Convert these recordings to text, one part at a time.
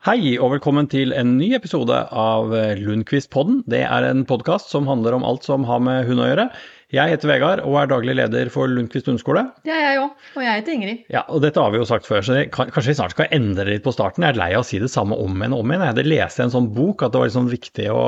Hei og velkommen til en ny episode av Lundqvist-podden. Det er en podkast som handler om alt som har med hund å gjøre. Jeg heter Vegard og er daglig leder for Lundqvist hundeskole. Det er jeg òg, og jeg heter Ingrid. Ja, og Dette har vi jo sagt før, så kanskje vi snart skal endre litt på starten. Jeg er lei av å si det samme om igjen og om igjen. Jeg hadde lest i en sånn bok at det var liksom viktig å,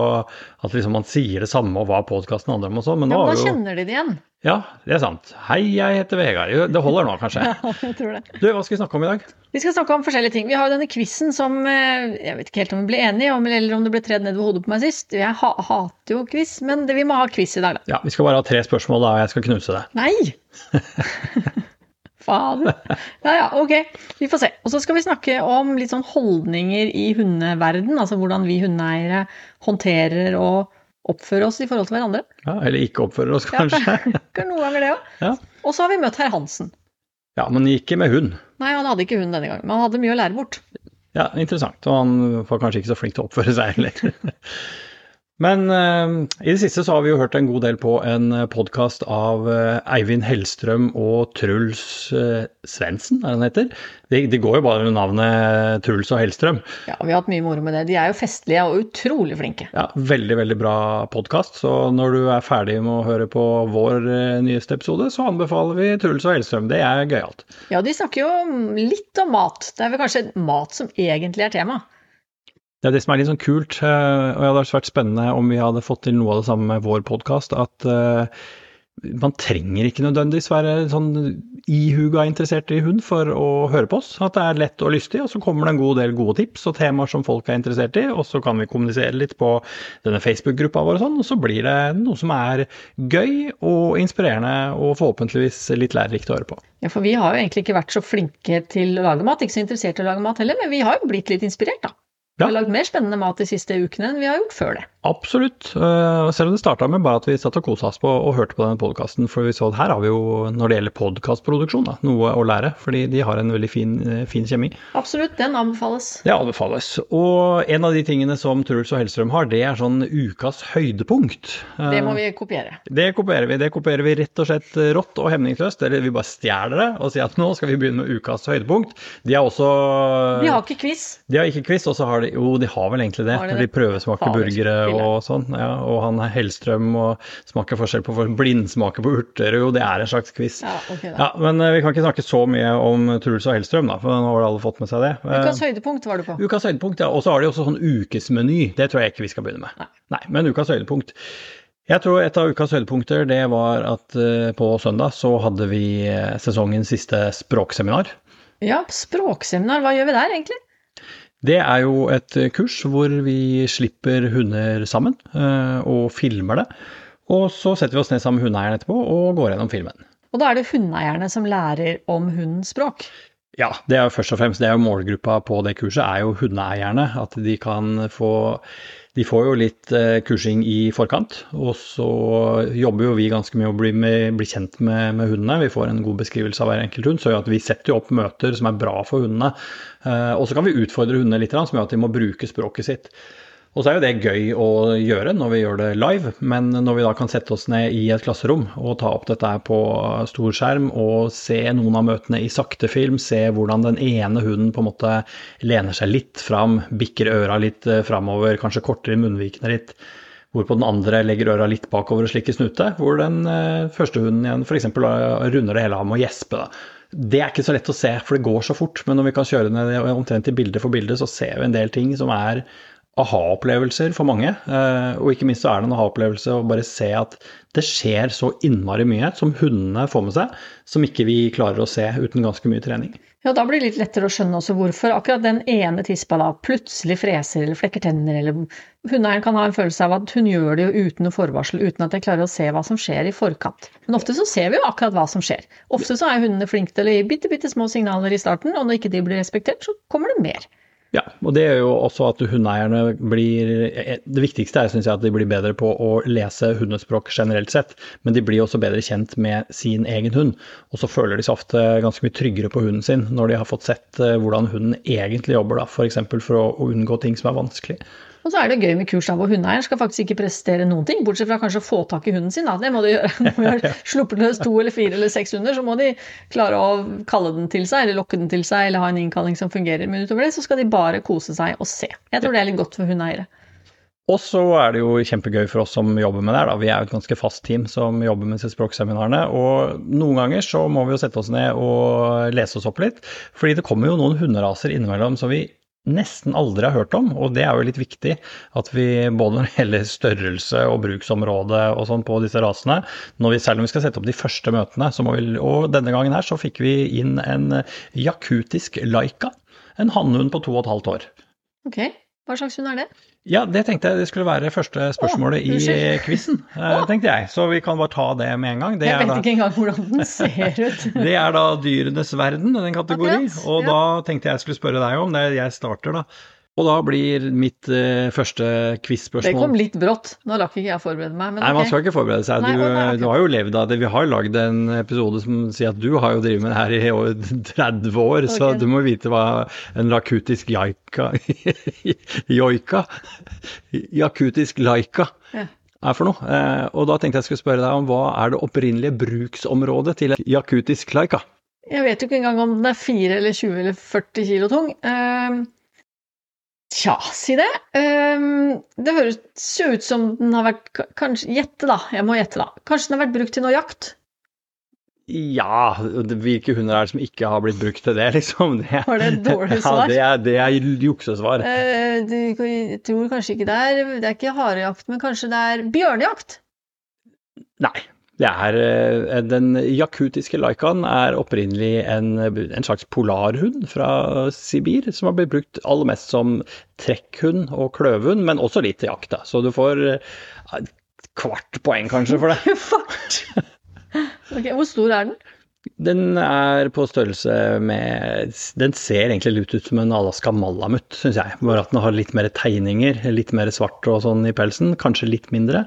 at liksom man sier det samme og hva podkasten handler om og sånn. Men nå ja, da kjenner de det igjen. Ja, det er sant. Hei, jeg heter Vegard. Det holder nå, kanskje. Ja, jeg tror det. Du, hva skal vi snakke om i dag? Vi skal snakke om forskjellige ting. Vi har jo denne quizen som eh, Jeg vet ikke helt om vi ble enige om, eller om det ble tredd ned ved hodet på meg sist. Jeg ha hater jo quiz, men det, vi må ha quiz i dag, da. Ja, vi skal bare ha tre spørsmål, da, og jeg skal knuse det. Nei! Fader. Ja ja, ok. Vi får se. Og så skal vi snakke om litt sånn holdninger i hundeverden. Altså hvordan vi hundeeiere håndterer og oppføre oss i forhold til hverandre. Ja, Eller ikke oppføre oss, kanskje. Ja, noen ganger det òg. Ja. Og så har vi møtt herr Hansen. Ja, men ikke med hund. Nei, han hadde ikke hund denne gangen. Men han hadde mye å lære bort. Ja, interessant. Og han var kanskje ikke så flink til å oppføre seg heller. Men uh, i det siste så har vi jo hørt en god del på en eh, podkast av uh, Eivind Hellstrøm og Truls uh, Svendsen, er det han heter? De, de, går jo bare under navnet Truls og Hellstrøm. Ja, vi har hatt mye moro med det. De er jo festlige og utrolig flinke. Ja, Veldig, veldig bra podkast. Så når du er ferdig med å høre på vår nyeste episode, så anbefaler vi Truls og Hellstrøm. Det er gøyalt. Ja, de snakker jo litt om mat. Det er vel kanskje mat som egentlig er tema. Det er det som er litt sånn kult, eh, og det hadde vært spennende om vi hadde fått til noe av det samme med vår podkast, at uh, man trenger ikke nødvendigvis være sånn ihuga interessert i hund for å høre på oss. At det er lett og lystig, og så kommer det en god del gode tips og temaer som folk er interessert i, og så kan vi kommunisere litt på denne Facebook-gruppa vår og sånn, og så blir det noe som er gøy og inspirerende og forhåpentligvis litt lærerikt å høre på. Ja, for vi har jo egentlig ikke vært så flinke til å lage mat, ikke så interessert i å lage mat heller, men vi har jo blitt litt inspirert, da. Vi har lagd mer spennende mat de siste ukene enn vi har gjort før det. Absolutt. Eh, selv om det starta med bare at vi satt og kosa oss på og hørte på denne podkasten. For vi så at her har vi jo, når det gjelder podkastproduksjon, noe å lære. Fordi de har en veldig fin, eh, fin, kjemi. Absolutt, den anbefales. Det anbefales. Og en av de tingene som Truls og Hellstrøm har, det er sånn ukas høydepunkt. Det må vi kopiere. Eh, det kopierer vi. Det kopierer vi rett og slett rått og hemningsløst. Eller vi bare stjeler det og sier at nå skal vi begynne med ukas høydepunkt. De har også De har ikke quiz. De har ikke quiz, og så har de Jo, de har vel egentlig det. Når de prøvesmaker burgere og sånn. Ja, og han er Hellstrøm og smaker forskjell på blindsmaker på urter. Jo, det er en slags quiz. Ja, okay, ja, men uh, vi kan ikke snakke så mye om Truls og Hellstrøm, da, for nå har alle fått med seg det. Ukas høydepunkt var du på. Ukas høydepunkt, ja. Og så har de også sånn ukesmeny. Det tror jeg ikke vi skal begynne med. Nei, Nei men ukas høydepunkt. Jeg tror et av ukas høydepunkter det var at uh, på søndag så hadde vi sesongens siste språkseminar. Ja, språkseminar. Hva gjør vi der egentlig? Det er jo et kurs hvor vi slipper hunder sammen eh, og filmer det. Og så setter vi oss ned sammen med hundeeieren etterpå og går gjennom filmen. Og da er det hundeeierne som lærer om hundens språk? Ja, det er jo først og fremst det er jo målgruppa på det kurset, er jo hundeeierne. At de kan få de får jo litt eh, kursing i forkant, og så jobber jo vi ganske mye å bli, med, bli kjent med, med, hundene. Vi får en god beskrivelse av hver enkelt hund, så vi setter jo opp møter som er bra for hundene. Eh, og så kan vi utfordre hundene litt, som gjør at de må bruke språket sitt. Og så er jo det gøy å gjøre når vi gjør det live, men når vi da kan sette oss ned i et klasserom og ta opp dette på stor skjerm og se noen av møtene i sakte film, se hvordan den ene hunden på en måte lener seg litt fram, bikker øra litt eh, framover, kanskje korter i munnvikene litt, hvorpå den andre legger øra litt bakover og slikker snute, hvor den eh, første hunden igjen f.eks. runder det hele av med å gjespe. Det er ikke så lett å se, for det går så fort. Men når vi kan kjøre ned omtrent i bilde for bilde, så ser vi en del ting som er aha-opplevelser for mange. Eh, og ikke minst så er det en aha-opplevelse å bare se at det skjer så innmari mye som hundene får med seg, som ikke vi klarer å se uten ganske mye trening. Ja, da blir det litt lettere å skjønne også hvorfor akkurat den ene tispa da plutselig freser eller flekker tenner, eller hundeeieren kan ha en følelse av at hun gjør det jo uten forvarsel, uten at jeg klarer å se hva som skjer i forkant. Men ofte så ser vi jo akkurat hva som skjer. Ofte så er hundene flinke til å gi bitte, bitte små signaler i starten, og når ikke de blir respektert, så kommer det mer. Ja, og det gjør jo også at hundeeierne blir Det viktigste er synes jeg, at de blir bedre på å lese hundespråk generelt sett, men de blir også bedre kjent med sin egen hund. Og så føler de seg ofte ganske mye tryggere på hunden sin når de har fått sett eh, hvordan hunden egentlig jobber, f.eks. For, for å unngå ting som er vanskelig. Og så er det gøy med kurs da, hvor hundeeieren skal faktisk ikke prestere noen ting, bortsett fra kanskje å få tak i hunden sin. Da. Det må de gjøre. Når vi har sluppet løs to eller fire eller seks hunder, så må de klare å kalle den til seg, eller lokke den til seg, eller ha en innkalling som fungerer. Men utover det så skal de bare kose seg og se. Jeg tror det er litt godt for hundeeiere. Og så er det jo kjempegøy for oss som jobber med det her. Da. Vi er jo et ganske fast team som jobber med disse språkseminarene. Og noen ganger så må vi jo sette oss ned og lese oss opp litt. Fordi det kommer jo noen hunderaser innimellom som vi nesten aldri har hørt om, og det er jo litt viktig at vi både når det gjelder størrelse og bruksområde og sånn på disse rasene, når vi, selv om vi skal sette opp de første møtene, så må vi Og denne gangen her så fikk vi inn en jakutisk laika, en hannhund på to og et halvt år. Ok, hva slags hund er det? Ja, det tenkte jeg det skulle være første spørsmålet oh, i quizen, eh, tenkte jeg. Så vi kan bare ta det med en gang. Det Jeg er vet da- ikke engang hvordan den ser ut. det er da dyrenes verden, den kategori. Akkurat, Og ja. da tenkte jeg skulle spørre deg om det. Jeg starter, da. Og da blir mitt eh, første Det kom litt brått. Nå rakk ikke jeg forberede meg, men Nei, man skal ikke forberede seg. Du, nei, du har jo levd av det. Vi har lagd en episode som sier at du har jo drevet med det her i over 30 år, så du må vite hva en lakutisk jaika Joika Jakutisk laika Ja. er for noe. Eh, og da tenkte jeg skulle spørre deg om hva er det opprinnelige bruksområdet til jakutisk laika? Jeg vet jo ikke engang om den er 4 eller 20 eller 40 kilo tung. Ehm, Tja, si det. Ehm, det høres jo ut som den har vært ka- Kanskje Gjette, da. Jeg må gjette, da. Kanskje den har vært brukt til noe jakt? Ja, hvilke hunder er det som ikke har blitt brukt til det, liksom? Det, Var det et dårlig svar? Ja, det er, det er juksesvar. Uh, du, tror kanskje ikke det er Det er ikke harejakt, men kanskje det er bjørnejakt? Nei. Det er, eh, den jakutiske laikaen er opprinnelig en, en slags polarhund fra Sibir, som har blitt brukt aller mest som trekkhund og kløvhund, men også litt til jakt. Da. Så du får eh, et kvart poeng kanskje for det. Fart! okay, Hvor stor er den? Den er på størrelse med Den ser egentlig litt ut som en Alaska malamut, syns jeg. Bare at den har litt mer tegninger, litt mer svart og sånn i pelsen. Kanskje litt mindre.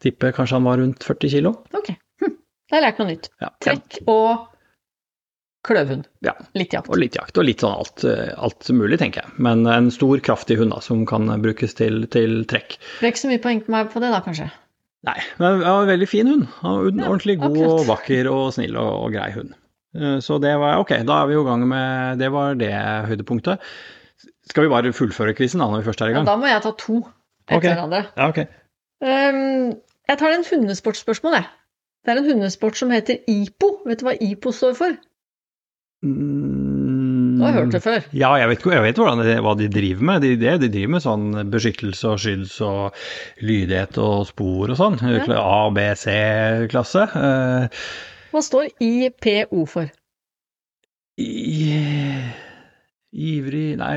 Tipper kanskje han var rundt 40 kilo. Ok, hm. Da har jeg lært noe nytt. Ja. Trekk og kløvhund. Ja. Litt jakt. Og litt jakt, og litt sånn alt, alt mulig, tenker jeg. Men en stor, kraftig hund da, som kan brukes til, til trekk. Det ikke så mye poeng på meg på det, da, kanskje. Nei, men ja, veldig fin hund. Ja, Ordentlig god akkurat. og vakker og snill og, og grei hund. Eh, Så det var ok, da er vi i gang med Det var det høydepunktet. Skal vi bare fullføre quizen da, når vi først er i Ja, gang? da må jeg ta to etter okay. hverandre. Ja, ok. Ehm, jeg tar en hundesportspørsmål, jeg. Det er en hundesport som heter IPO. Vet du hva IPO står for? Mm, Du har hørt det før. Ja, jeg vet, jeg vet det, hva de driver med. De, de, de driver med sånn beskyttelse og skylds og lydighet og spor og sånn. Ja. A, B, C-klasse. Eh, Hva står IPO for? i, ivrig Nei,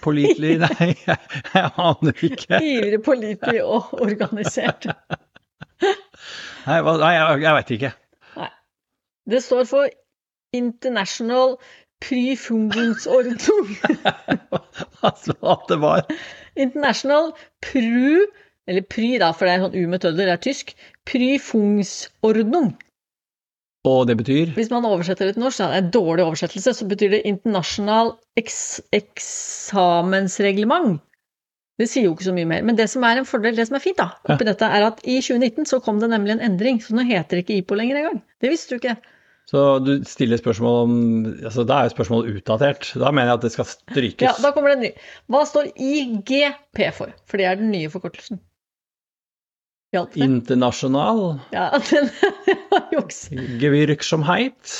pålitelig Nei, jeg, jeg aner ikke. Ivrig, pålitelig og organisert. Nei, hva, nei jeg, jeg veit ikke. Det står for International Prüfungsordnung. Altså, at det var International Pru, eller Pry da, for det er sånn U med tødler, det er tysk. Prüfungsordnung. Og det betyr Hvis man oversetter det til norsk, det er en dårlig oversettelse, så betyr det internasjonal eks eksamensreglement. Det sier jo ikke så mye mer. Men det som er en fordel, det som er fint da, oppi dette, er at i 2019 så kom det nemlig en endring, så nå heter det ikke IPO lenger engang. Det visste du ikke. Så du stiller spørsmål om altså Da er jo spørsmålet utdatert. Da mener jeg at det skal strykes. Ja, da kommer det en ny. Hva står IGP for? For det er den nye forkortelsen. Hjalp det? Internasjonal Ja, den var juks. Gewirksomheit.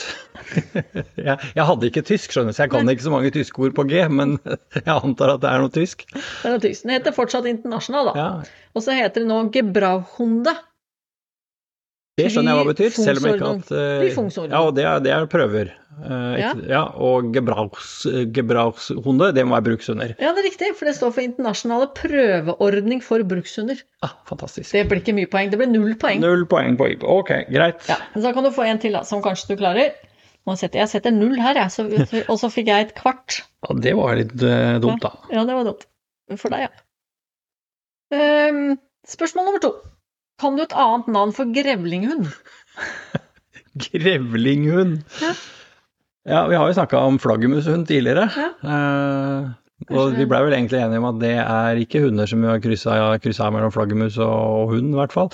jeg, jeg hadde ikke tysk, skjønner så jeg kan ikke så mange tyske ord på G, men jeg antar at det er noe tysk. Det er noe tysk. Den heter fortsatt internasjonal, da. Ja, Og så heter det nå Gebrauchhunde. Det skjønner jeg hva betyr, selv om jeg ikke at uh, Ja, og det er, det er prøver. Eh, Ja. ja, og Gebrauchs, Gebrauchshunde, det må være brukshunder. Ja, det er riktig, for det står for internasjonale prøveordning for brukshunder. Ah, fantastisk. Det blir ikke mye poeng, det blir null poeng. Null poeng på IP. Ok, greit. Ja, men så kan du få en til, da, som kanskje du klarer. Jeg setter null her, jeg, og så fikk jeg et kvart. Ja, det var litt uh, dumt, da. Ja, det var dumt. For deg, ja. Um, spørsmål nummer to. Kan du et annet navn for grevlinghund? Grevlinghund. Ja. Ja, vi har jo snakka om flaggermushund tidligere. Ja. Eh, Og vi blei vel egentlig enige om at det er ikke hunder som vi har kryssa mellom flaggermus og hund, i hvert fall.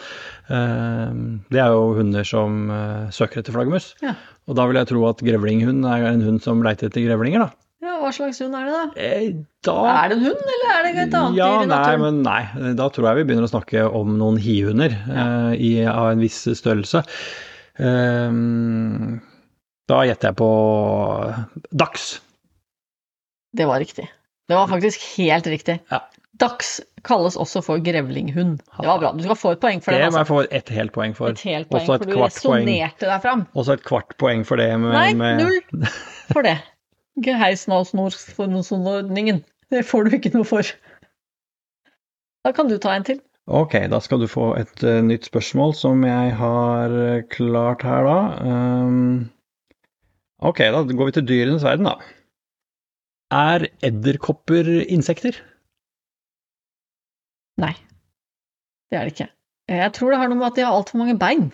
Eh, det er jo hunder som eh, søker etter flaggermus. Ja. Og da vil jeg tro at grevlinghund er en hund som leiter etter grevlinger, da. Ja, hva slags hund er det da? Eh, Da Er det en hund, eller er det et annet ja, dyr i nei, men nei. Da tror jeg vi begynner å snakke om noen hihunder eh, i, av en viss størrelse. Um, da gjetter jeg på dags. Det var riktig. Det var faktisk helt riktig. Ja. Dags kalles også for grevlinghund. Det var bra. Du skal få et poeng for Det Det må Altså. jeg få et helt poeng for. Et helt poeng, Også et for du resonnerte deg fram. Også et kvart poeng for det med, Nei, null for det. Ikke heisnålsnorordningen. Det får du ikke noe for. Da kan du ta en til. Ok, da skal du få et uh, nytt spørsmål som jeg har eh, klart her, da. Um, ok, da går vi til dyrenes verden, da. Er edderkopper insekter? Nei, det er det ikke. Jeg tror det har noe med at de har altfor mange bein.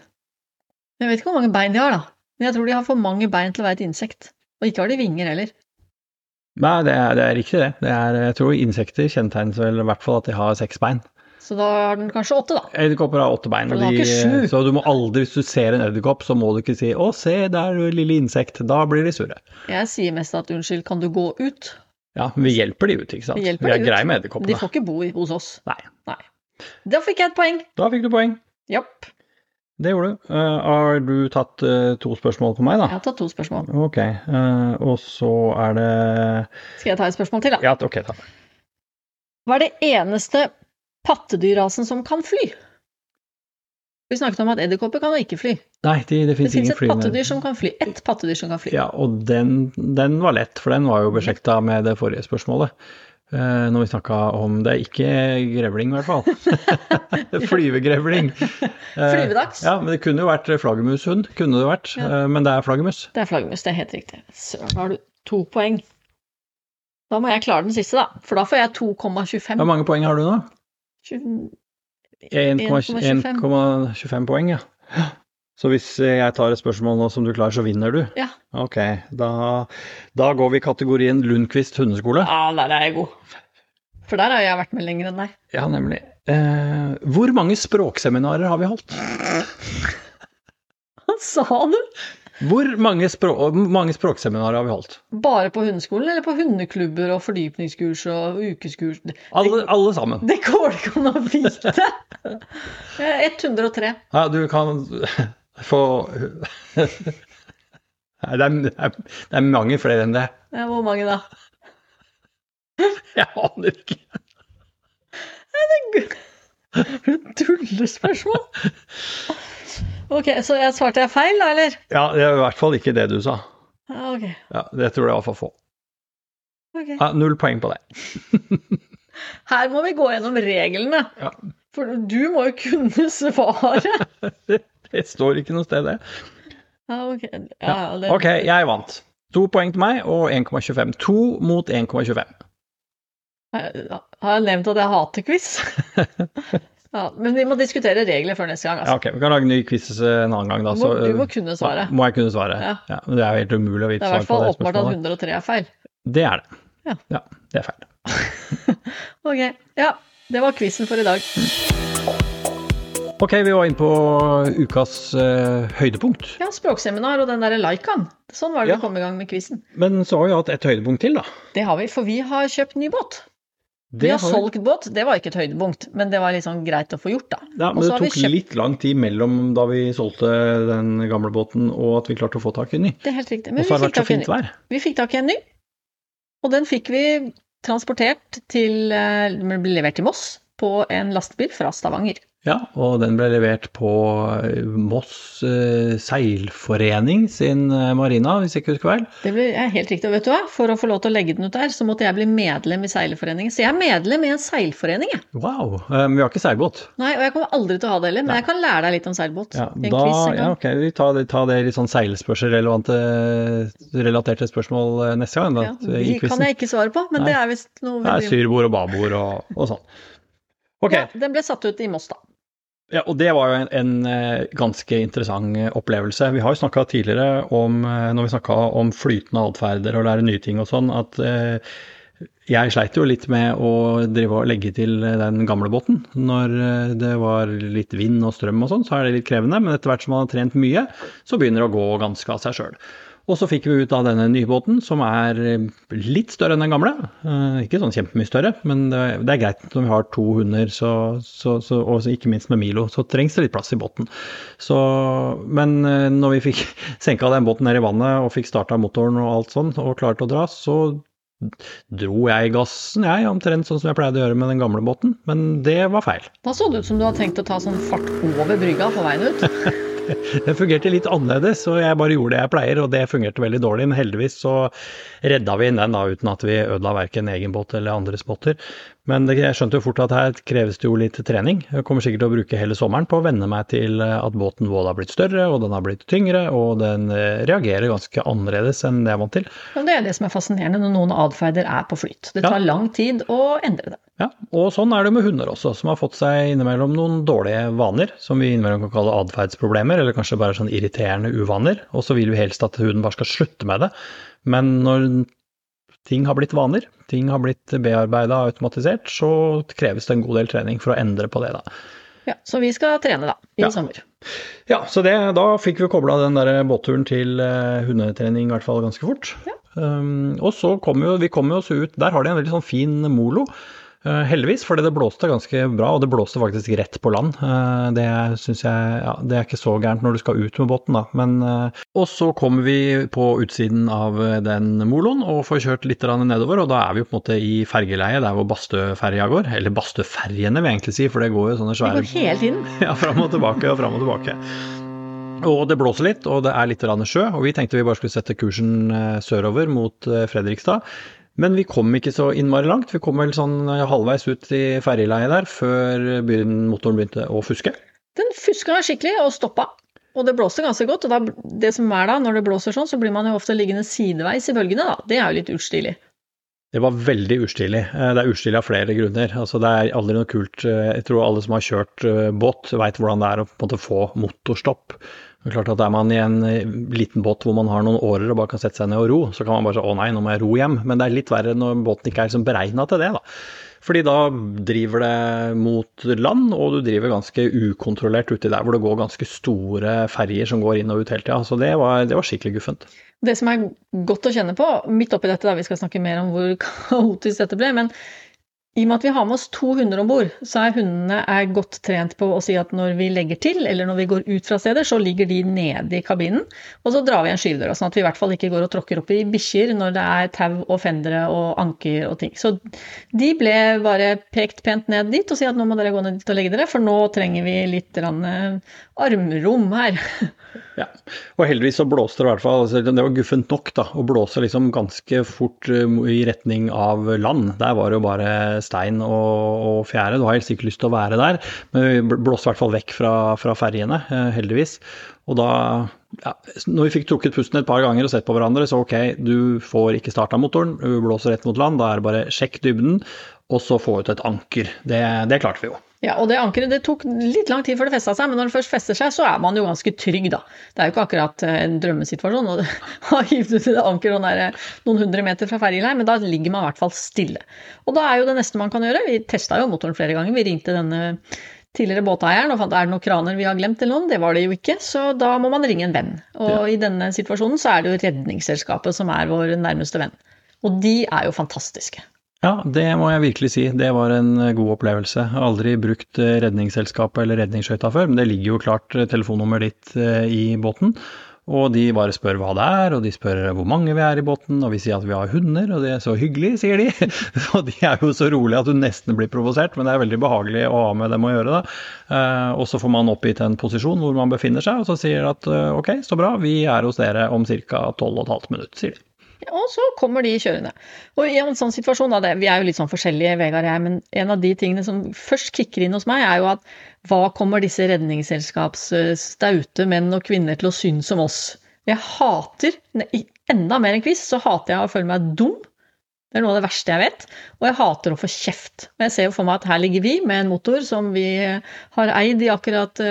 Jeg vet ikke hvor mange bein de har, da. Men jeg tror de har for mange bein til å være et insekt. Og ikke har de vinger heller. Nei, det er, det er riktig det. det er, jeg tror insekter kjennetegnes vel i hvert fall at de har seks bein. Så da har den kanskje åtte, da. Edderkopper har åtte bein. De- ikke sju. Så du må aldri, hvis du ser en edderkopp, så må du ikke si 'Å, se, der er lille insekt'. Da blir de sure. Jeg sier mest at unnskyld, kan du gå ut? Ja, vi hjelper de ut, ikke sant. Vi hjelper er greie med De får ikke bo hos oss. Nei. Da fikk jeg et poeng. Da fikk du poeng. Japp. Det gjorde du. Uh, har du tatt uh, to spørsmål på meg, da? Jeg har tatt to spørsmål. Ok. Uh, og så er det Skal jeg ta et spørsmål til, da? Ja, ok, ta. Hva er det eneste pattedyrrasen som kan fly? Vi snakket om at edderkopper kan ikke fly. Nei, det, det Det fins fins ingen et pattedyr som kan fly. Ett pattedyr som kan fly. Ja, og den, den var lett, for den var jo beslekta med det forrige spørsmålet. Eh, når vi snakka om Det er ikke grevling, i hvert fall. Flyvegrevling. Eh, Flyvedags. Ja, men det kunne jo vært flaggermushund. Kunne det vært. Ja. eh, men det er flaggermus. Det er flaggermus, det er helt riktig. Søren, har du to poeng. Da må jeg klare den siste, da. For da får jeg 2,25. Hvor mange poeng har du nå? 20 1,25 1,25 poeng, ja. Så hvis jeg tar et spørsmål nå som du klarer, så vinner du? Ja. Ok, da, da går vi i kategorien Lundqvist hundeskole. Ja, der er jeg god. For der har jeg vært med lenger enn deg. Ja, nemlig. Eh, hvor mange språkseminarer har vi holdt? Hva sa du? Hvor mange, språk, mange språkseminarer har vi holdt? Bare på hundeskolen, eller på hundeklubber og fordypningskurs og ukeskurs? Det, Alle, alle sammen. det går det ikke an å vite! Eh, 103. Ja, du kan Nei, det er, det er, er mange flere enn det. Ja, hvor mange da? Jeg aner ikke. Nei, det er Tullespørsmål! Ok, så jeg svarte jeg feil, da, eller? Ja, det er i hvert fall ikke det du sa. Ja, ok. Ja, Det tror jeg var for få. Okay. Ja, null poeng på det. Her må vi gå gjennom reglene. Ja. For du må jo kunne svaret. Det står ikke noe sted, det. Ah, ok. Ja, det, Ok, jeg vant. To poeng til meg og 1,25. To mot 1,25. Har jeg nevnt at jeg hater quiz? Ja, men vi må diskutere regler før neste gang. Ja, Altså. ok, Vi kan lage en ny quiz en annen gang, da. Du må, så, du må øh, kunne svaret. Må jeg kunne svare? Ja. men Det er jo helt umulig å Det vite er i hvert fall det åpenbart at 103 er feil. Det er det. Ja. ja, det er feil. Ok, ja. Det var quizen for i dag. Ok, vi var inne på ukas uh, høydepunkt. Ja, språkseminar og den derre Laikan. Sånn var det Ja. vi kom i gang med quizen. Men så har vi hatt et høydepunkt til, da. Det har vi, for vi har kjøpt ny båt. Det vi har har solgt båt, det var ikke et høydepunkt, men det var liksom greit å få gjort, da. Ja, men det tok kjøpt- litt lang tid mellom da vi solgte den gamle båten og at vi klarte å få tak i en ny. Det er helt riktig. Men vi fikk, tak i en fint ny. vi fikk tak i en ny, og den fikk vi transportert til eh, Den ble levert til Moss på en lastebil fra Stavanger. Ja, og den ble levert på eh, Moss eh, seilforening sin eh, marina, hvis jeg ikke husker feil. Det ble ja, helt riktig. Og vet du hva? For å få lov til å legge den ut der, så måtte jeg bli medlem i seilforeningen. Så jeg er medlem i en seilforening, jeg. Wow. Men vi har ikke seilbåt. Nei, og jeg kommer aldri til å ha det heller, men jeg kan lære deg litt om seilbåt. Ja, en da, quiz en ja, ok, vi tar det, tar det litt sånn seilspørsmålsrelevante relaterte spørsmål neste gang. Da, Ja, de kan jeg ikke svare på, men Nei. det er visst noe Det er syrbord og babord og, og sånn. Ok, ja, Den ble satt ut i Moss, da. Ja, og det var jo en, en eh, ganske interessant eh, opplevelse. Vi har jo snakka tidligere om, eh, når vi snakka om flytende atferder og lære nye ting og sånn, at eh, jeg sleit jo litt med å drive og legge til den gamle båten. Når det var litt vind og strøm og sånn, så er det litt krevende. Men etter hvert som man har trent mye, så begynner det å gå ganske av seg sjøl. Og så fikk vi ut av denne nye båten, som er eh, litt større enn den gamle. Eh, ikke sånn kjempemye større, men det, er greit når vi har to hunder, så, så, så, og ikke minst med Milo, så trengs det litt plass i båten. Så, men når vi fikk senka den båten ned i vannet og fikk starta motoren og alt sånn, og klarte å dra, så dro jeg i gassen, jeg, omtrent sånn som jeg pleide å gjøre med den gamle båten, men det var feil. Da så det ut som du hadde tenkt å ta sånn fart over brygga på veien ut. det fungerte litt annerledes, og jeg bare gjorde det jeg pleier, og det fungerte veldig dårlig. Men heldigvis så redda vi inn den da, uten at vi ødela verken egen båt eller andres båter. Men jeg skjønte jo fort at her kreves det jo litt trening. Jeg kommer sikkert til å bruke hele sommeren på å venne meg til at båten både har blitt større, og den har blitt tyngre, og den eh, reagerer ganske annerledes enn det jeg er vant til. Men det er det som er fascinerende når noen atferder er på flyt. Det tar ja. lang tid å endre det. Ja, og sånn er det med hunder også, som har fått seg innimellom noen dårlige vaner, som vi innimellom kan kalle atferdsproblemer, eller kanskje bare sånn irriterende uvaner. Og så vil vi helst at hunden bare skal slutte med det. Men når ting har blitt vaner, ting har blitt bearbeida og automatisert, så kreves det en god del trening for å endre på det, da. Ja, Så vi skal trene, da, i ja. sommer. Ja, så det, da fikk vi kobla den der båtturen til uh, hundetrening i hvert fall ganske fort. Ja. Um, og så kom jo, vi kom jo oss ut Der har de en veldig sånn fin molo. Uh, heldigvis, fordi det blåste ganske bra, og det blåste faktisk rett på land. Uh, det syns jeg ja, det er ikke så gærent når du skal ut med båten, da. Men, uh, og så kommer vi på utsiden av den moloen og får kjørt litt nedover, og da er vi jo på en måte i fergeleiet der hvor Bastøferja går. Eller Bastøferjene, vil jeg egentlig si, for det går jo sånne svære Det går hele tiden. Ja, fram og tilbake og fram og tilbake. Og det blåser litt, og det er litt sjø, og vi tenkte vi bare skulle sette kursen sørover mot Fredrikstad. Men vi kom ikke så innmari langt. Vi kom vel sånn eh, halvveis ut i ferjeleiet der før motoren begynte å fuske. Den fuska skikkelig og stoppa. Og det blåste ganske godt. Og da, det som er da, når det blåser sånn, så blir man jo ofte liggende sideveis i bølgene, da. Det er jo litt ustilig. Det var veldig ustilig. Eh, det er ustilig av flere grunner. Altså, det er aldri noe kult. Eh, jeg tror alle som har kjørt båt, veit hvordan det er å på en måte få motorstopp. Det er klart at Er man i en eh, liten båt hvor man har noen årer og bare kan sette seg ned og ro, så kan man bare si å nei, nå må jeg ro hjem. Men det er litt verre når båten ikke er liksom beregna til det. da. Fordi da driver det mot land, og du driver ganske ukontrollert uti der hvor det går ganske store ferjer som går inn og ut hele tida. Så det var, det var, skikkelig guffent. Det som er godt å kjenne på, midt oppi dette, da vi skal snakke mer om hvor kaotisk dette ble, men i og med at vi har med oss to hunder om bord, så er hundene er godt trent på å si at når vi legger til, eller når vi går ut fra steder, så ligger de nede i kabinen, og så drar vi igjen skyvedøra, sånn at vi i hvert fall ikke går og tråkker opp i bikkjer når det er tau og fendere og anker og ting. Så de ble bare pekt pent ned dit og si at nå må dere gå ned dit og legge dere, for nå trenger vi litt eh, armrom her. Ja, og heldigvis så blåste det i hvert fall. Altså, det var guffent nok da, å blåse liksom ganske fort eh, i retning av land. Der var det jo bare stein og, og fjære. Du har helt sikkert lyst til å være der, men vi blåste i hvert fall vekk fra, fra ferjene, eh, heldigvis. Og da, ja, når vi fikk trukket pusten et par ganger og sett på hverandre, så ok, du får ikke starta motoren, du blåser rett mot land, da er det bare sjekk dybden, og så få ut et anker. Det, det klarte vi jo. Ja, og det ankeret det tok litt lang tid før det festa seg, men når det først fester seg, så er man jo ganske trygg, da. Det er jo ikke akkurat eh, en drømmesituasjon å ha hivd ut i det ankeret noen, noen hundre meter fra ferjeleir, men da ligger man i hvert fall stille. Og da er jo det neste man kan gjøre, vi testa jo motoren flere ganger, vi ringte denne tidligere båteieren og fant er det noen kraner vi har glemt eller noe, det var det jo ikke, så da må man ringe en venn. Og ja. i denne situasjonen så er det jo Redningsselskapet som er vår nærmeste venn. Og de er jo fantastiske. Ja, det må jeg virkelig si. Det var en eh, god opplevelse. Jeg har aldri brukt eh, Redningsselskapet eller redningsskøyta før, men det ligger jo klart eh, telefonnummeret ditt i båten. Og de bare spør hva det er, og de spør hvor mange vi er i båten, og vi sier at vi har hunder, og det er så hyggelig, sier de. Og de er jo så rolige at du nesten blir provosert, men det er veldig behagelig å ha med dem å gjøre, da. Og så får man oppgitt en posisjon hvor man befinner seg, og så sier de at ok, så bra, vi er hos dere om ca. 12,5 minutter, sier de. Og så kommer de kjørende. Og i en sånn situasjon, da, vi er jo litt sånn forskjellige, Vegard og jeg, men en av de tingene som først kicker inn hos meg, er jo at hva kommer disse redningsselskapsstaute menn og kvinner til å synes om oss? Jeg hater, enda mer enn quiz, så hater jeg å føle meg dum. Det er noe av det verste jeg vet. Og jeg hater å få kjeft. Og jeg ser jo for meg at her ligger vi med en motor som vi har eid i akkurat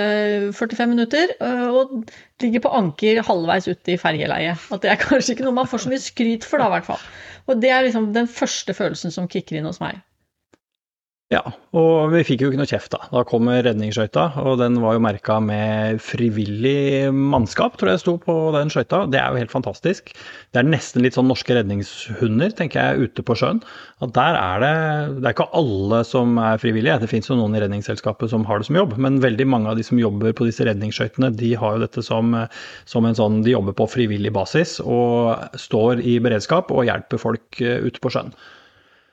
45 minutter, og ligger på anker halvveis ute i fergeleiet. At det er kanskje ikke noe man får så mye skryt for, da, i hvert fall. Og det er liksom den første følelsen som kicker inn hos meg. Ja, og vi fikk jo ikke noe kjeft da. Da kom redningsskøyta, og den var jo merka med frivillig mannskap, tror jeg sto på den skøyta. Det er jo helt fantastisk. Det er nesten litt sånn norske redningshunder, tenker jeg, ute på sjøen. At der er det Det er ikke alle som er frivillige, det finnes jo noen i Redningsselskapet som har det som jobb, men veldig mange av de som jobber på disse redningsskøytene, de har jo dette som, som en sånn De jobber på frivillig basis og står i beredskap og hjelper folk eh, ute på sjøen.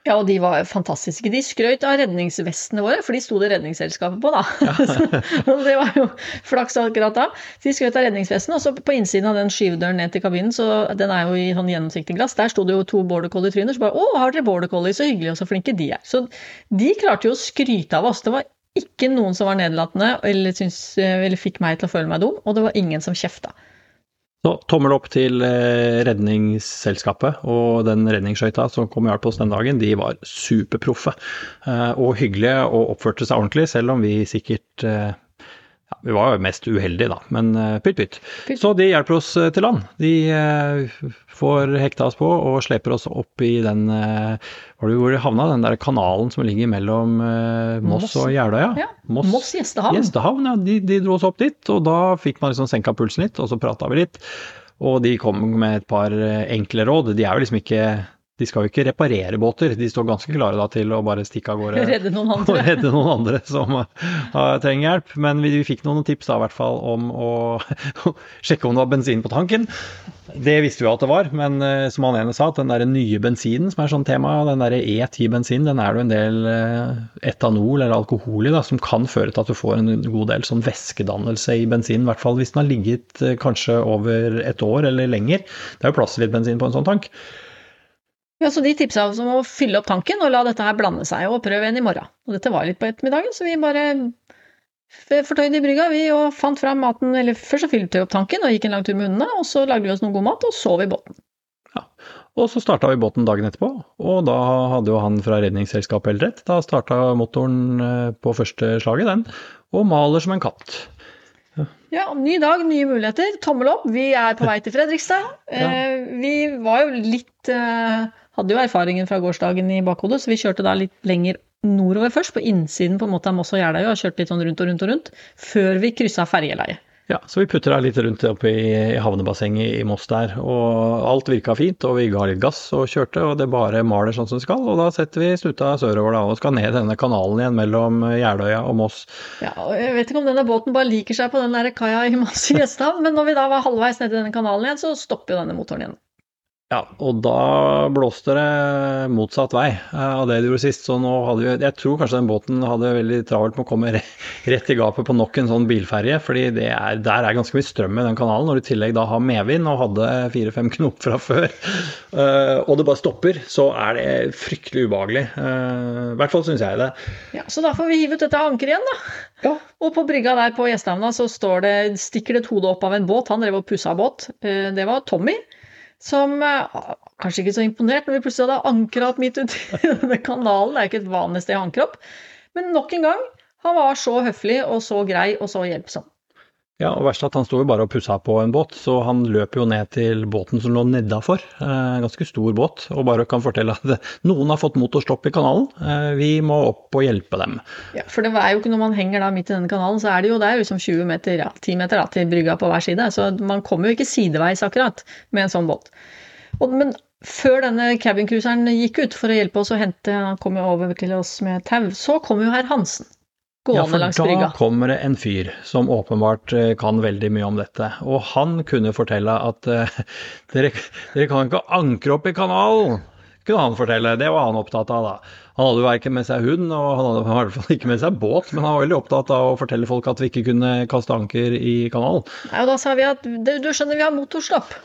Ja, og de var fantastiske. De skrøt av redningsvestene våre, for de sto det Redningsselskapet på, da. Ja. det var jo flaks akkurat da. De skrøt av redningsvestene, og så på innsiden av den skyvedøren ned til kabinen, så den er jo i sånn gjennomsiktig glass, der sto det jo to border collie-tryner. Så bare 'Å, har dere border collie? Så hyggelig, og så flinke de er'. Så de klarte jo å skryte av oss. Det var ikke noen som var nedlatende eller, syns, eller fikk meg til å føle meg dum, og det var ingen som kjefta. Så tommel opp til eh, Redningsselskapet og den redningsskøyta som kom i hjelp oss den dagen. De var superproffe eh, og hyggelige og oppførte seg ordentlig, selv om vi sikkert eh, ja, Vi var jo mest uheldige, da, men pytt, pytt. Så de hjelper oss til land. De får hekta oss på og sleper oss opp i den Var det hvor de havna? Den der kanalen som ligger mellom Moss, Moss. og Jeløya? Ja. Moss, Moss gjestehavn. Gjestehavn, ja. De, de, dro oss opp dit, og da fikk man liksom senka pulsen litt, og så prata vi litt. Og de kom med et par enkle råd. De er jo liksom ikke de skal jo ikke reparere båter, de står ganske klare da til å bare stikke av gårde redde noen andre. og redde noen andre som uh, trenger hjelp. Men vi, vi, fikk noen tips da i hvert fall om å sjekke om det var bensin på tanken. Det visste vi at det var, men uh, som han ene sa, at den der nye bensinen som er sånn tema, den der E10-bensin, den er det jo en del uh, etanol eller alkohol i da, som kan føre til at du får en god del sånn væskedannelse i bensinen. I hvert fall hvis den har ligget kanskje over et år eller lenger. Det er jo plass til litt bensin på en sånn tank. Ja, så De tipsa oss om å fylle opp tanken og la dette her blande seg, og prøve en i morgen. Og dette var litt på ettermiddagen, så vi bare fortøyde i brygga vi og fant fram maten. Eller først så fylte vi opp tanken og gikk en lang tur med hundene, og så lagde vi oss noe god mat og sov i båten. Ja, Og så starta vi båten dagen etterpå, og da hadde jo han fra Redningsselskapet helt rett. Da starta motoren eh, på første slaget, den, og maler som en katt. Ja, ny dag, nye muligheter. Tommel opp. Vi er på vei til Fredrikstad. Ja. Eh, vi var jo litt eh, Hadde jo erfaringen fra gårsdagen i bakhodet, så vi kjørte da litt lenger nordover først, på innsiden på en måte av Moss og Jeløya, og kjørte litt sånn rundt og rundt og rundt, før vi kryssa ferjeleiet. Ja, så vi putter deg litt rundt oppe i, havnebassenget i Moss der. Og alt virka fint, og vi ga litt gass og kjørte, og det bare maler sånn som det skal. Og da setter vi skuta sørover da, og skal ned denne kanalen igjen mellom Jeløya og Moss. Ja, og Jeg vet ikke om denne båten bare liker seg på den der kaia i Moss i Gjesthavn, men når vi da var halvveis nedi denne kanalen igjen, så stopper jo denne motoren igjen. Ja, og da blåste det motsatt vei av det du gjorde sist. Så nå hadde vi Jeg tror kanskje den båten hadde veldig travelt med å komme rett i gapet på nok en sånn bilferje. fordi er, der er ganske mye strøm i den kanalen, når du i tillegg da har medvind og hadde fire-fem knop fra før, uh, og det bare stopper, så er det fryktelig ubehagelig. Uh, I hvert fall syns jeg det. Ja, Så da får vi hive ut dette ankeret igjen, da. Ja. Og på brygga der på Gjestehavna så står det, stikker det et hode opp av en båt. Han drev og pussa båt. Det var Tommy som eh, kanskje ikke så imponert når vi plutselig hadde ankra opp midt uti denne kanalen. Det er ikke et vanlig sted å ankre opp. Men nok en gang, han var så høflig og så grei og så hjelpsom. Ja, og verst at han sto jo bare og pussa på en båt, så han løp jo ned til båten som lå nedafor. Eh, ganske stor båt, og bare kan fortelle at noen har fått motorstopp i kanalen. Eh, vi må opp og hjelpe dem. Ja, for det er jo ikke når man henger da midt i denne kanalen, så er det jo det er liksom 20 meter, ja, 10 meter da, til brygga på hver side. Så man kommer jo ikke sideveis akkurat med en sånn båt. Og, men før denne cabincruiseren gikk ut for å hjelpe oss å hente, han kom jo over til oss med tau, så kom jo herr Hansen gående langs brygga. Ja, for da kommer det en fyr som åpenbart eh, kan veldig mye om dette. Og han kunne fortelle at uh, dere, dere, kan ikke ankre opp i kanalen, kunne han fortelle. Det var han opptatt av, da. Han hadde jo verken med seg hund, og han hadde i hvert fall ikke med seg båt, men han var veldig opptatt av å fortelle folk at vi ikke kunne kaste anker i kanalen. Ja, og da sa vi at du skjønner, vi har motorstopp.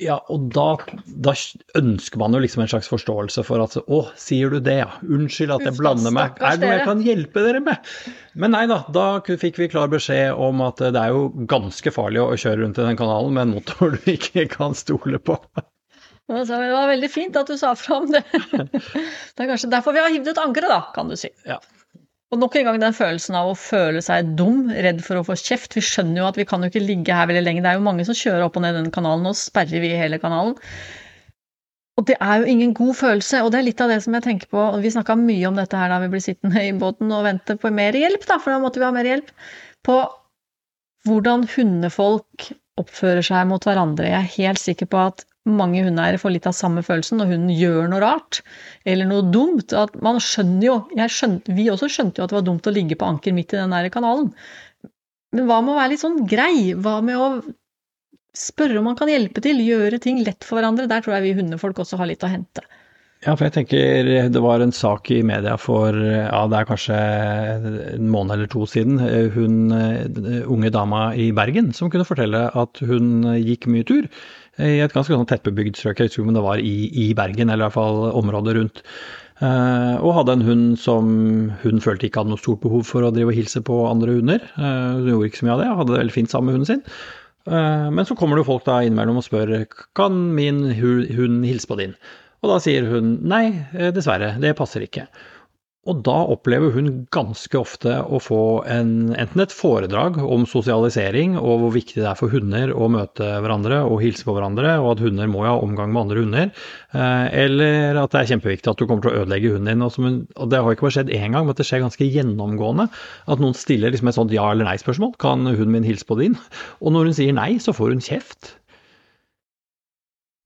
Ja, og da, da, ønsker man jo liksom en slags forståelse for at Å, sier du det, ja. Unnskyld at jeg blander meg. Er det noe jeg kan hjelpe dere med? Men nei da, da fikk vi klar beskjed om at det er jo ganske farlig å kjøre rundt i den kanalen med en motor du ikke kan stole på. Det var veldig fint at du sa fra om det. Det er kanskje derfor vi har hivd ut ankeret, da, kan du si. Ja. Og nok en gang den følelsen av å føle seg dum, redd for å få kjeft. Vi skjønner jo at vi kan jo ikke ligge her veldig lenge. Det er jo mange som kjører opp og ned den kanalen, og sperrer vi hele kanalen. Og det er jo ingen god følelse, og det er litt av det som jeg tenker på. Vi snakka mye om dette her da vi ble sittende i båten og vente på mer hjelp, da, for da måtte vi ha mer hjelp. På hvordan hundefolk oppfører seg mot hverandre. Jeg er helt sikker på at mange hundeeiere får litt av samme følelsen når hunden gjør noe rart eller noe dumt. At man skjønner jo skjønte, Vi også skjønte jo at det var dumt å ligge på anker midt i den der kanalen. Men hva med å være litt sånn grei? Hva med å spørre om man kan hjelpe til? Gjøre ting lett for hverandre? Der tror jeg vi hundefolk også har litt å hente. Ja, for jeg tenker det var en sak i media for ja, det er kanskje en måned eller to siden. Hun unge dama i Bergen som kunne fortelle at hun gikk mye tur i et ganske sånn tettbebygd strøk. Jeg husker ikke om det var i, i, Bergen, eller i hvert fall området rundt. Uh, og hadde en hund som hun følte ikke hadde noe stort behov for å drive og hilse på andre hunder. Uh, hun gjorde ikke så mye av det, hadde det veldig fint sammen med hunden sin. Uh, men så kommer det folk da innimellom og spør kan min hund hilse på din. Og da sier hun nei, dessverre, det passer ikke. Og da opplever hun ganske ofte å få en, enten et foredrag om sosialisering og hvor viktig det er for hunder å møte hverandre og hilse på hverandre, og at hunder må ha omgang med andre hunder, eh, eller at det er kjempeviktig at du kommer til å ødelegge hunden din. Og det har ikke bare skjedd én gang, men det skjer ganske gjennomgående. At noen stiller liksom et sånt ja- eller nei-spørsmål. Kan hunden min hilse på din? Og når hun sier nei, så får hun kjeft.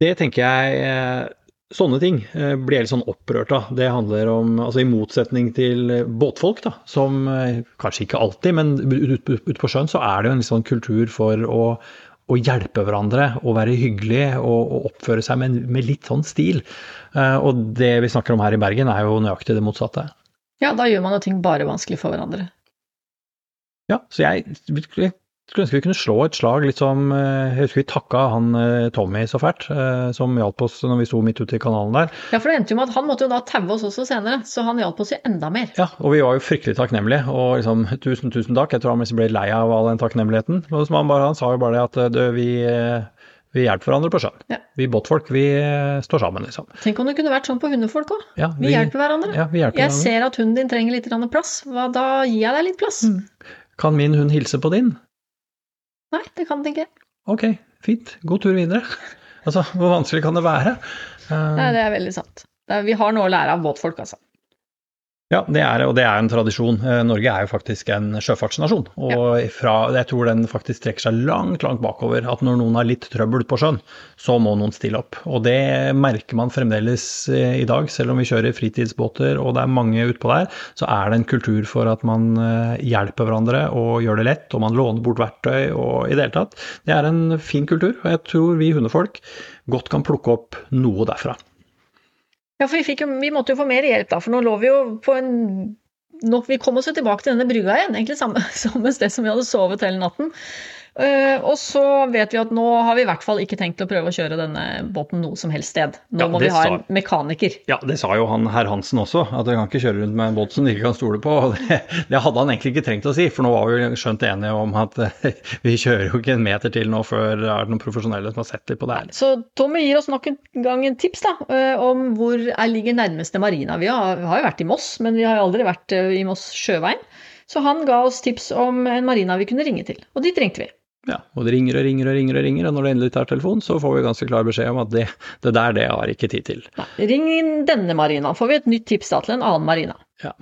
Det tenker jeg eh, Sånne ting eh, blir jeg litt sånn opprørt av. Det handler om, altså I motsetning til eh, båtfolk, da, som eh, kanskje ikke alltid, men ute ut, på sjøen så er det jo en sånn kultur for å, å hjelpe hverandre og være hyggelig og, og oppføre seg med, med, litt sånn stil. Og det vi snakker om her i Bergen, er jo nøyaktig det motsatte. Ja, da gjør man jo ting bare vanskelig for hverandre. Ja, så jeg, skulle ønske vi kunne slå et slag litt som eh, Jeg husker vi takka han eh, Tommy så fælt, eh, som hjalp oss når vi sto midt ute i kanalen der. Ja, for det endte jo med at han måtte jo da taue oss også senere, så han hjalp oss jo enda mer. Ja, og vi var jo fryktelig takknemlige, og liksom tusen, tusen takk. Jeg tror han ble lei av all den takknemligheten. Han, bare, han sa jo bare det at du, vi, vi hjelper hverandre på sjøen. Ja. Vi båtfolk, vi står sammen, liksom. Tenk om det kunne vært sånn på hundefolk òg. Ja, vi, vi, hjelper hverandre. Ja, vi hjelper jeg hverandre. ser at hunden din trenger litt plass, da gir jeg deg litt plass. Mm. Kan min hund hilse på din? Nei, det kan det ikke. Ok, fint. God tur videre. Altså, hvor vanskelig kan det være? Uh, Nei, det er veldig sant. Vi har noe å lære av båtfolk, altså. Ja, det er, og det er en tradisjon. Eh, Norge er jo faktisk en sjøfartsnasjon. Og fra, jeg tror den faktisk trekker seg langt, langt bakover. At når noen har litt trøbbel på sjøen, så må noen stille opp. Og det merker man fremdeles eh, i dag. Selv om vi kjører fritidsbåter og det er mange utpå der, så er det en kultur for at man eh, hjelper hverandre og gjør det lett. Og man låner bort verktøy og i det hele tatt. Det er en fin kultur, og jeg tror vi hundefolk godt kan plukke opp noe derfra. Ja, for vi, jo, vi, måtte jo få mer hjelp, da, for nå lå vi jo på en nå, Vi kom oss jo tilbake til denne brygga igjen, egentlig samme, samme sted som vi hadde sovet hele natten. Uh, og så vet vi at nå har vi i hvert fall ikke tenkt å prøve å kjøre denne båten noe som helst sted. Nå ja, må vi ha en mekaniker. Ja, det sa jo han herr Hansen også, at vi kan ikke kjøre rundt med en båt som de ikke kan stole på. Det, det, hadde han egentlig ikke trengt å si, for nå var vi skjønt enige om at uh, vi kjører jo ikke en meter til nå før det er noen profesjonelle som har sett litt på det her. Så Tommy gir oss nok en gang en tips da, uh, om hvor jeg ligger nærmeste marina. Vi har, har, jo vært i Moss, men vi har jo aldri vært i Moss sjøveien. Så han ga oss tips om en marina vi kunne ringe til, og dit ringte vi. Ja, og det ringer og ringer og ringer, og ringer, og når det endelig tar telefonen, så får vi ganske klar beskjed om at det, det der, det har ikke tid til. Nei, ring inn denne marinaen, får vi et nytt tips da til en annen marina. Ja,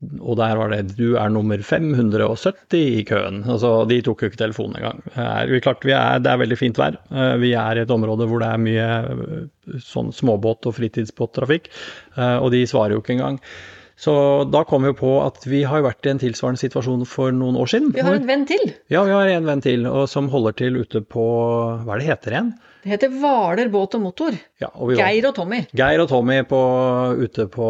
og der var det 'du er nummer 570 i køen'. Altså, de tok jo ikke telefonen engang. Klart, er, det er veldig fint vær. Eh, vi er i et område hvor det er mye eh, sånn småbåt- og fritidsbåttrafikk, eh, og de svarer jo ikke engang. Så da kom vi på at vi har vært i en tilsvarende situasjon for noen år siden. Vi har en venn til. Ja, vi har en venn til, og som holder til ute på Hva er det heter igjen? Det heter Hvaler båt og motor. Ja, og Geir og Tommy. Geir og Tommy på, ute på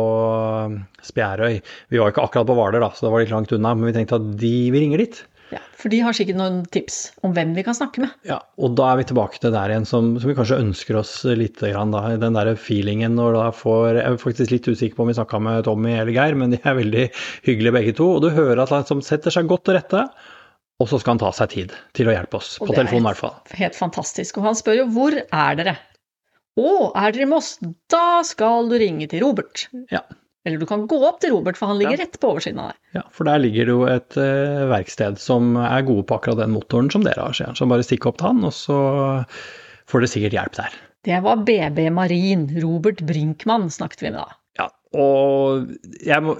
um, Spjærøy. Vi var ikke akkurat på Hvaler, da, så det var litt langt unna, men vi tenkte at de, vi ringer dit. Ja, For de har sikkert noen tips om hvem vi kan snakke med. Ja, og da er vi tilbake til der igjen som, som vi kanskje ønsker oss litt. Grann, da, den der feelingen når da får Jeg er faktisk litt usikker på om vi snakka med Tommy eller Geir, men de er veldig hyggelige begge to. Og du hører at han som setter seg godt til rette. Og så skal han ta seg tid til å hjelpe oss, på telefonen i hvert fall. Helt fantastisk. Og han spør jo hvor er dere? Å, er dere i Moss? Da skal du ringe til Robert. Ja. Eller du kan gå opp til Robert, for han ligger Ja. rett på oversiden av deg. Ja, for der ligger det jo et uh, verksted som er gode på akkurat den motoren som dere har, sier han. Så bare stikk opp til han, og så får dere sikkert hjelp der. Det var BB Marin. Robert Brinkmann snakket vi med da. Ja, og må,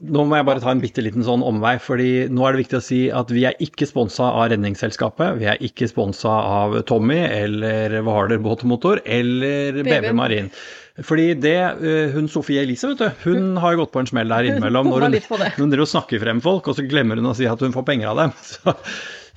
nå må jeg bare ta en bitte liten sånn omvei, fordi nå er det viktig å si at vi er ikke sponsa av Redningsselskapet, vi er ikke sponsa av Tommy eller Hvaler båt og motor eller. BB Marin. Fordi det, eh, hun Sofie Elise, vet du, hun har jo gått på en smell der innimellom. Når hun, det. hun snakker frem folk, og så glemmer hun å si at hun får penger av dem. Så,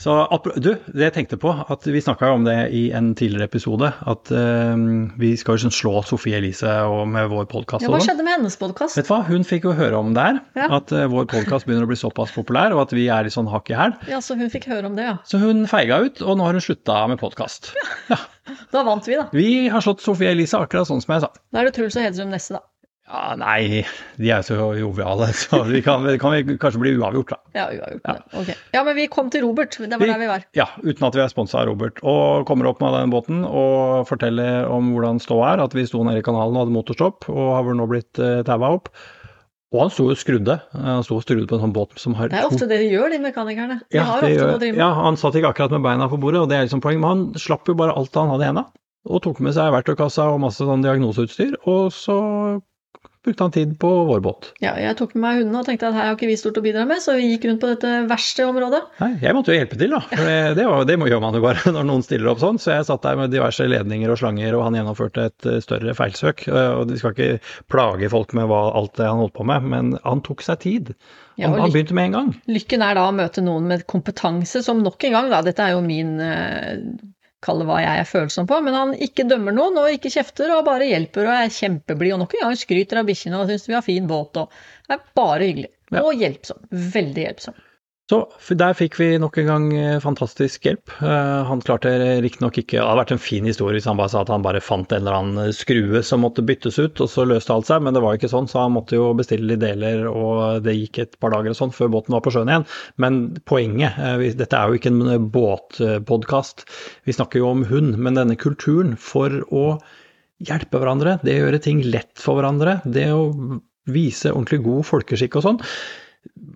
så du, det jeg tenkte på, at vi snakka om det i en tidligere episode, at eh, vi skal jo sånn slå Sofie Elise og med vår podkast Ja, hva skjedde med hennes podkast? Vet du hva, hun fikk jo høre om det her, Ja. at uh, vår podkast begynner å bli såpass populær, og at vi er i sånn hakk i hæl. Ja, så hun fikk høre om det, ja. Så hun feiga ut, og nå har hun slutta med podkast. Ja. Da vant vi, da. Vi har slått Sofie Elise akkurat sånn som jeg sa. Da er det Truls og Hedrum neste, da. Ja, nei, de er så joviale, så vi kan, kan vi kanskje bli uavgjort, da. Ja, uavgjort. Ja. Ok. ja, men vi kom til Robert. Det var Vi- der vi var. Ja, uten at vi er sponsa av Robert. Og kommer opp med den båten og forteller om hvordan ståa er, at vi sto nede i kanalen og hadde motorstopp, og har vel nå blitt uh, taua opp. Og han sto jo skrudde. Han sto og skrudde på en sånn båt som har Det er ofte det de gjør, de mekanikerne. De Ja, har ofte noe å drive med. ja, han satt ikke akkurat med beina på bordet, og det er liksom poeng, men han slapp jo bare alt han hadde i henda. Og tok med seg verktøykassa og masse sånn diagnoseutstyr, og så brukte han tid på vår båt. Ja, jeg tok med meg hundene og tenkte at her har ikke vi stort å bidra med, så vi gikk rundt på dette verste området. Nei, jeg måtte jo hjelpe til, da. For det, det, var, det gjør man jo bare når noen stiller opp sånn. Så jeg satt der med diverse ledninger og slanger, og han gjennomførte et eh, større feilsøk. Eh, Og vi skal ikke plage folk med hva, alt det han holdt på med, men han tok seg tid. Ja, Han, og han begynte med en gang. Lykken er da å møte noen med kompetanse som nok en gang, da, dette er jo min Kall det hva jeg er følsom på, men han ikke dømmer noen og ikke kjefter og bare hjelper og er kjempeblid og nok en gang skryter av bikkjene og syns vi har fin båt og er bare hyggelig. Ja. Og hjelpsom. Veldig hjelpsom. Så der fikk vi nok en gang eh, fantastisk hjelp. Eh, Han klarte riktignok ikke Det hadde vært en fin historie hvis han bare sa at han bare fant en eller annen skrue som måtte byttes ut, og så løste alt seg, men det var jo ikke sånn, så han måtte jo bestille litt deler, og det gikk et par dager og sånn før båten var på sjøen igjen. Men poenget eh, Dette er jo ikke en båtpodkast, vi snakker jo om hund, men denne kulturen for å hjelpe hverandre, det å gjøre ting lett for hverandre, det å vise ordentlig god folkeskikk og sånn.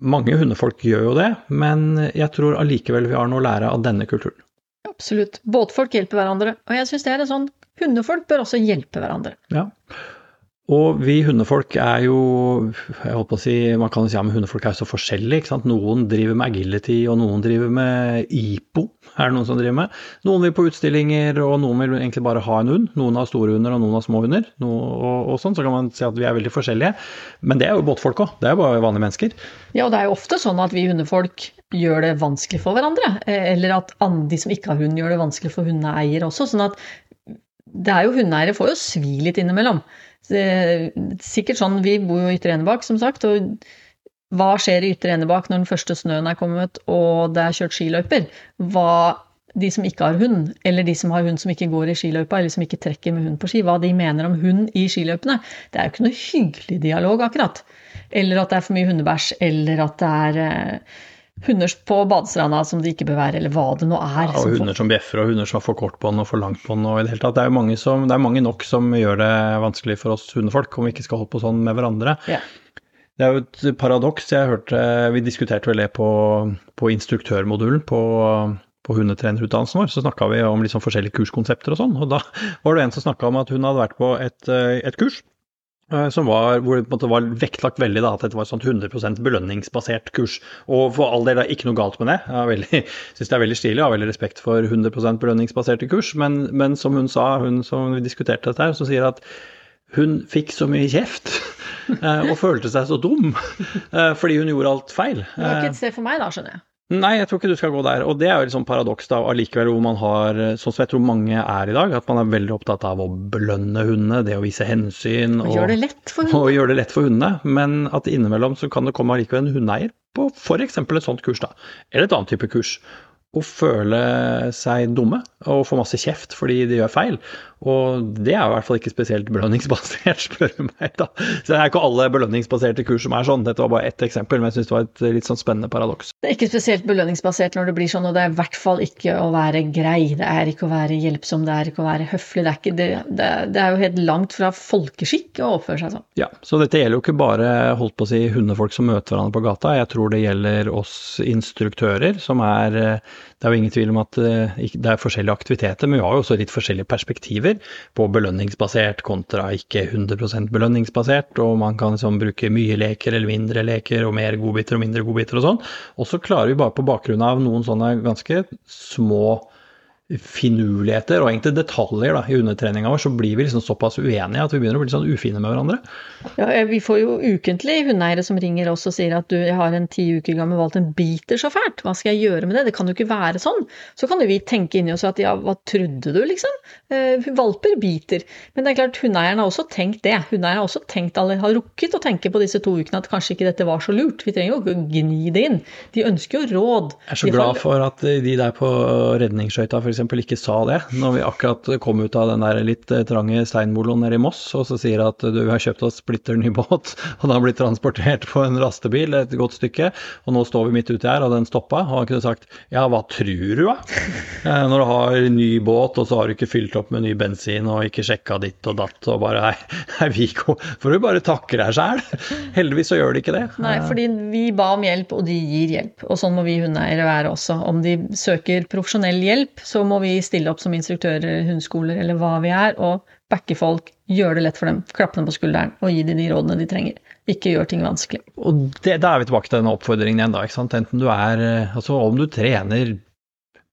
Mange hundefolk gjør jo det, men jeg tror allikevel vi har noe å lære av denne kulturen. Absolutt. Båtfolk hjelper hverandre, og jeg syns det er en sånn Hundefolk bør også hjelpe hverandre. Ja. Og vi hundefolk er jo jeg på å si, Man kan si at hundefolk er så forskjellige. ikke sant? Noen driver med agility, og noen driver med IPO. er det noen som driver med. Noen vil på utstillinger, og noen vil egentlig bare ha en hund. Noen har store hunder, og noen har små hunder. Noe, og, og sånn, Så kan man si at vi er veldig forskjellige. Men det er jo båtfolk òg. Det er jo bare vanlige mennesker. Ja, og det er jo ofte sånn at vi hundefolk gjør det vanskelig for hverandre. Eller at de som ikke har hund, gjør det vanskelig for hundeeier også. Sånn at det er jo hundeeiere får jo svi litt innimellom. Det- Sikkert sånn, Vi bor jo i Ytre Enebakk, som sagt. og hva skjer i Ytre Enebakk når den første snøen er kommet og det er kjørt skiløyper? Hva de som ikke har hund, eller de som har hund som ikke går i skiløypa, eller som ikke trekker med hund på ski, hva de mener om hund i skiløypene. Det er jo ikke noe hyggelig dialog, akkurat. Eller at det er for mye hundebæsj, eller at det er eh, hunder på badestranda som de ikke bør være, eller hva det nå er. Ja, og får- hunder som bjeffer, og hunder som har for kort bånd og for langt bånd. og i Det hele tatt. Det er jo mange, som, det er mange nok som gjør det vanskelig for oss hundefolk, om vi ikke skal holde på sånn med hverandre. Ja. Det er jo et paradoks. Jeg hørte, Vi diskuterte vel det på, på instruktørmodulen på, på hundetrenerutdannelsen vår. Så snakka vi om liksom forskjellige kurskonsepter og sånn. Og da var det en som snakka om at hun hadde vært på et, eh, et kurs. Eh, Som var, hvor det var vektlagt veldig da, at dette var et sånt 100% belønningsbasert kurs. Og for all del, det er ikke noe galt med det. Jeg syns det er veldig stilig og har veldig respekt for 100% belønningsbaserte kurs. Men, men som hun sa, hun som vi diskuterte dette her, så sier at hun fikk så mye kjeft eh, og følte seg så dum eh, fordi hun gjorde alt feil. Det var ikke et sted for meg, da, skjønner jeg. Nei, jeg tror ikke du skal gå der. Og det er jo et sånt paradoks da, allikevel hvor man har, sånn som jeg tror mange er i dag, at man er veldig opptatt av å belønne hundene, det å vise hensyn. Og gjør det lett for og gjøre det lett for hundene. Men at innimellom så kan det komme allikevel en hundeeier på f.eks. et sånt kurs, da, eller et annet type kurs, og føle seg dumme og få masse kjeft fordi de gjør feil. Og det er i hvert fall ikke spesielt belønningsbasert, spør du meg. da. Så det er ikke alle belønningsbaserte kurs som er sånn. Dette var bare ett eksempel, men jeg syns det var et litt sånn spennende paradoks. Det er ikke spesielt belønningsbasert når det blir sånn, og det er i hvert fall ikke å være grei. Det er ikke å være hjelpsom, det er ikke å være høflig. Det er, ikke, det, det, det er jo helt langt fra folkeskikk å oppføre seg sånn. Ja, så dette gjelder jo ikke bare holdt på å si hundefolk som møter hverandre på gata. Jeg tror det gjelder oss instruktører, som er Det er jo ingen tvil om at det er forskjellige aktiviteter, men vi har jo også litt forskjellige perspektiver på belønningsbasert kontra ikke 100% belønningsbasert, og man kan liksom bruke mye leker eller mindre leker, og mer godbiter og mindre godbiter og sånn. Og så klarer vi bare på bakgrunn av noen sånne ganske små finurligheter og egentlig detaljer da, i undertreninga vår, så blir vi liksom såpass uenige at vi begynner å bli sånn ufine med hverandre. Ja, Vi får jo ukentlig hundeeiere som ringer oss og sier at du, jeg har en ti uker gammel valgt en biter så fælt, hva skal jeg gjøre med det, det kan jo ikke være sånn. Så kan jo vi tenke inni oss at ja, hva trodde du, liksom? Eh, valper biter. Men det er klart, hundeeieren har også tenkt det. Hundeeieren har også tenkt, eller har rukket å tenke på disse to ukene at kanskje ikke dette var så lurt. Vi trenger jo ikke å gni det inn. De ønsker jo råd. Jeg er så glad for at de der på redningsskøyta f.eks f.eks. ikke sa det, når vi akkurat kom ut av den der litt eh, trange steinmoloen nede i Moss, og så sier at du har kjøpt oss splitter ny båt, og den har blitt transportert på en rastebil et godt stykke, og nå står vi midt uti her, og den stoppa, og han kunne sagt ja, hva tror du da? Eh, når du har ny båt, og så har du ikke fylt opp med ny bensin, og ikke sjekka ditt og datt, og bare nei, nei Vico, får du bare takke deg sjæl. Heldigvis så gjør de ikke det. Nei, fordi vi ba om hjelp, og de gir hjelp. Og sånn må vi hundeeiere være også. Om de søker profesjonell hjelp, så må vi stille opp som instruktører, hundeskoler eller hva vi er, og backe folk, gjøre det lett for dem, klappe dem på skulderen og gi dem de rådene de trenger. Ikke gjør ting vanskelig. Og det, Da er vi tilbake til denne oppfordringen igjen, da. ikke sant? Enten du er Altså om du trener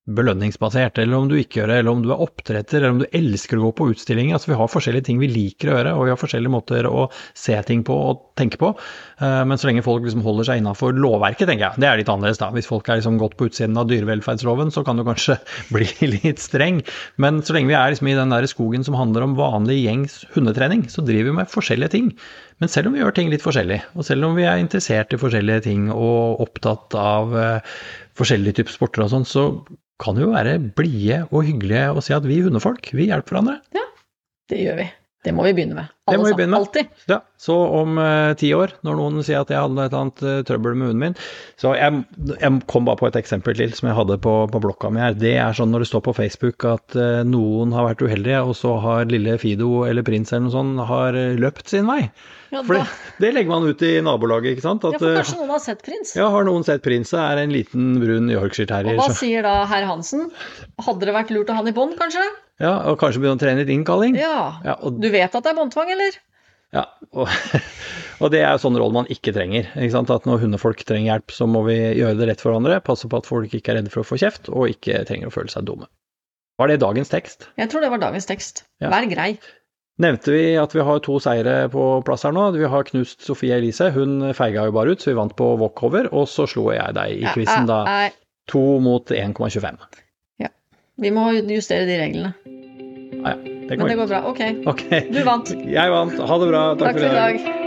belønningsbasert, eller om du ikke gjør det, eller om du er oppdretter, eller om du elsker å gå på utstillinger. Altså, vi har forskjellige ting vi liker å gjøre, og vi har forskjellige måter å se ting på og tenke på. Eh, men så lenge folk liksom holder seg innafor lovverket, tenker jeg. Det er litt annerledes, da. Hvis folk er liksom gått på utsiden av dyrevelferdsloven, så kan du kanskje bli litt streng. Men så lenge vi er liksom i den der skogen som handler om vanlig gjengs hundetrening, så driver vi med forskjellige ting. Men selv om vi gjør ting litt forskjellig, og selv om vi er interessert i forskjellige ting og opptatt av uh, forskjellige typer sporter og sånn, så kan jo være blide og hyggelige og si at vi hundefolk, vi hjelper hverandre. Ja, det gjør vi. Det må vi begynne med. Det må vi begynne med. Ja, så om uh, ti år, når noen sier at jeg hadde et annet uh, trøbbel med hunden min Så jeg, jeg, kom bare på et eksempel til som jeg hadde på, på, blokka mi her. Det er sånn når det står på Facebook at uh, noen har vært uheldige, og så har lille Fido eller prins eller noe sånt har løpt sin vei. Ja, for det, det, legger man ut i nabolaget, ikke sant? At, ja, for kanskje noen har sett prins? Ja, har noen sett prins, så er det en liten brun Yorkshire terrier. Og hva sier da herr Hansen? Hadde det vært lurt å ha han i bånd, kanskje? Ja, og kanskje begynne å trene litt innkalling. Ja, ja og, Du vet at det er båndtvang, eller? Ja, og, og, det er jo sånn rolle man ikke trenger. Ikke? At når hundefolk trenger hjelp, så må vi gjøre det rett for hverandre. Passe på at folk ikke er redde for å få kjeft, og ikke trenger å føle seg dumme. Var det dagens tekst? Jeg tror det var dagens tekst. Ja. Vær grei nevnte vi at vi har to seire på plass her nå. Vi har knust Sofie Elise. Hun feiga jo bare ut, så vi vant på walkover. Og så slo jeg deg i quizen, da. To mot 1,25. Ja. Vi må justere de reglene. Ja, ja. Det Men det går bra. Ok. Du vant. Jeg vant. Ha det bra. Takk, Takk for i dag.